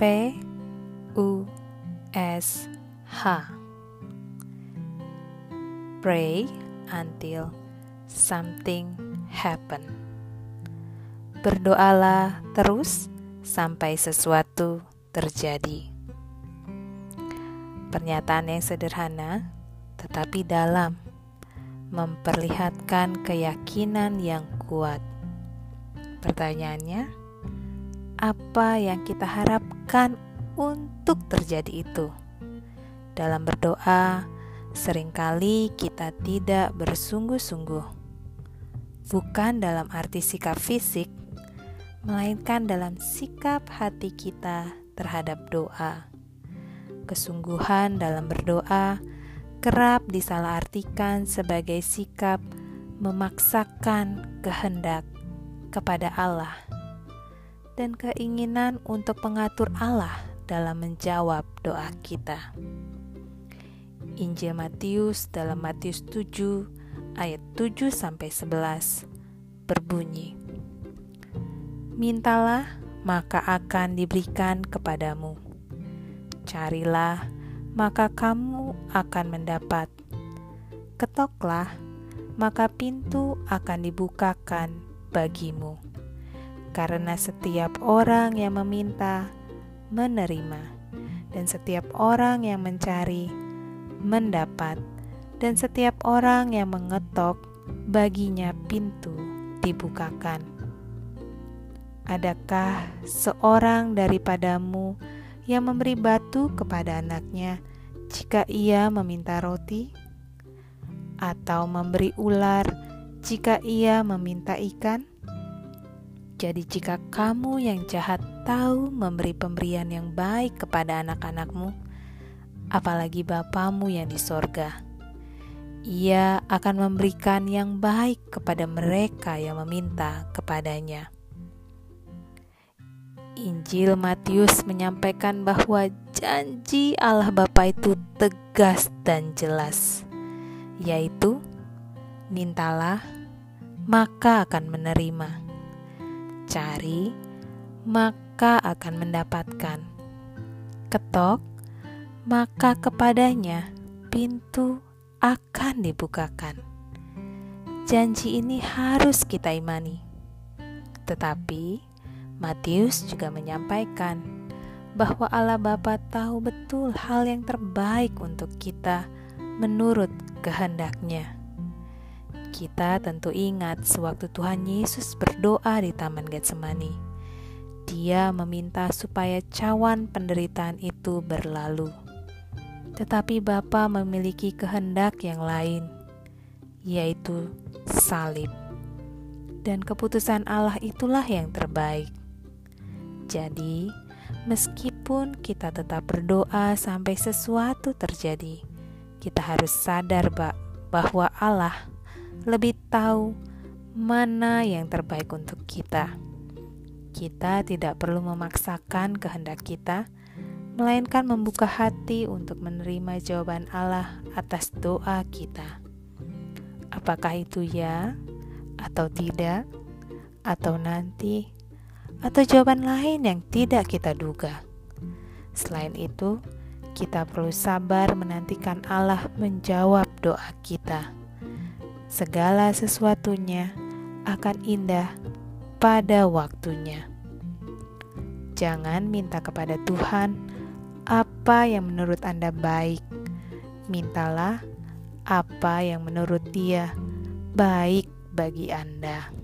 P U S H Pray until something happen. Berdoalah terus sampai sesuatu terjadi. Pernyataan yang sederhana tetapi dalam memperlihatkan keyakinan yang kuat. Pertanyaannya, apa yang kita harapkan untuk terjadi itu? Dalam berdoa, sering kali kita tidak bersungguh-sungguh, bukan dalam arti sikap fisik, melainkan dalam sikap hati kita terhadap doa. Kesungguhan dalam berdoa kerap disalahartikan sebagai sikap memaksakan kehendak kepada Allah dan keinginan untuk mengatur Allah dalam menjawab doa kita. Injil Matius dalam Matius 7 ayat 7 sampai 11 berbunyi Mintalah maka akan diberikan kepadamu Carilah maka kamu akan mendapat. Ketoklah, maka pintu akan dibukakan bagimu. Karena setiap orang yang meminta, menerima, dan setiap orang yang mencari, mendapat, dan setiap orang yang mengetok, baginya pintu dibukakan. Adakah seorang daripadamu yang memberi batu kepada anaknya jika ia meminta roti, atau memberi ular jika ia meminta ikan? Jadi, jika kamu yang jahat tahu memberi pemberian yang baik kepada anak-anakmu, apalagi Bapamu yang di sorga, ia akan memberikan yang baik kepada mereka yang meminta kepadanya. Injil Matius menyampaikan bahwa janji Allah Bapa itu tegas dan jelas, yaitu mintalah maka akan menerima. Cari maka akan mendapatkan. Ketok maka kepadanya pintu akan dibukakan. Janji ini harus kita imani. Tetapi Matius juga menyampaikan bahwa Allah Bapa tahu betul hal yang terbaik untuk kita menurut kehendaknya. Kita tentu ingat sewaktu Tuhan Yesus berdoa di Taman Getsemani. Dia meminta supaya cawan penderitaan itu berlalu. Tetapi Bapa memiliki kehendak yang lain, yaitu salib. Dan keputusan Allah itulah yang terbaik. Jadi, meskipun kita tetap berdoa sampai sesuatu terjadi, kita harus sadar bahwa Allah lebih tahu mana yang terbaik untuk kita. Kita tidak perlu memaksakan kehendak kita, melainkan membuka hati untuk menerima jawaban Allah atas doa kita. Apakah itu ya atau tidak, atau nanti? atau jawaban lain yang tidak kita duga. Selain itu, kita perlu sabar menantikan Allah menjawab doa kita. Segala sesuatunya akan indah pada waktunya. Jangan minta kepada Tuhan apa yang menurut Anda baik. Mintalah apa yang menurut Dia baik bagi Anda.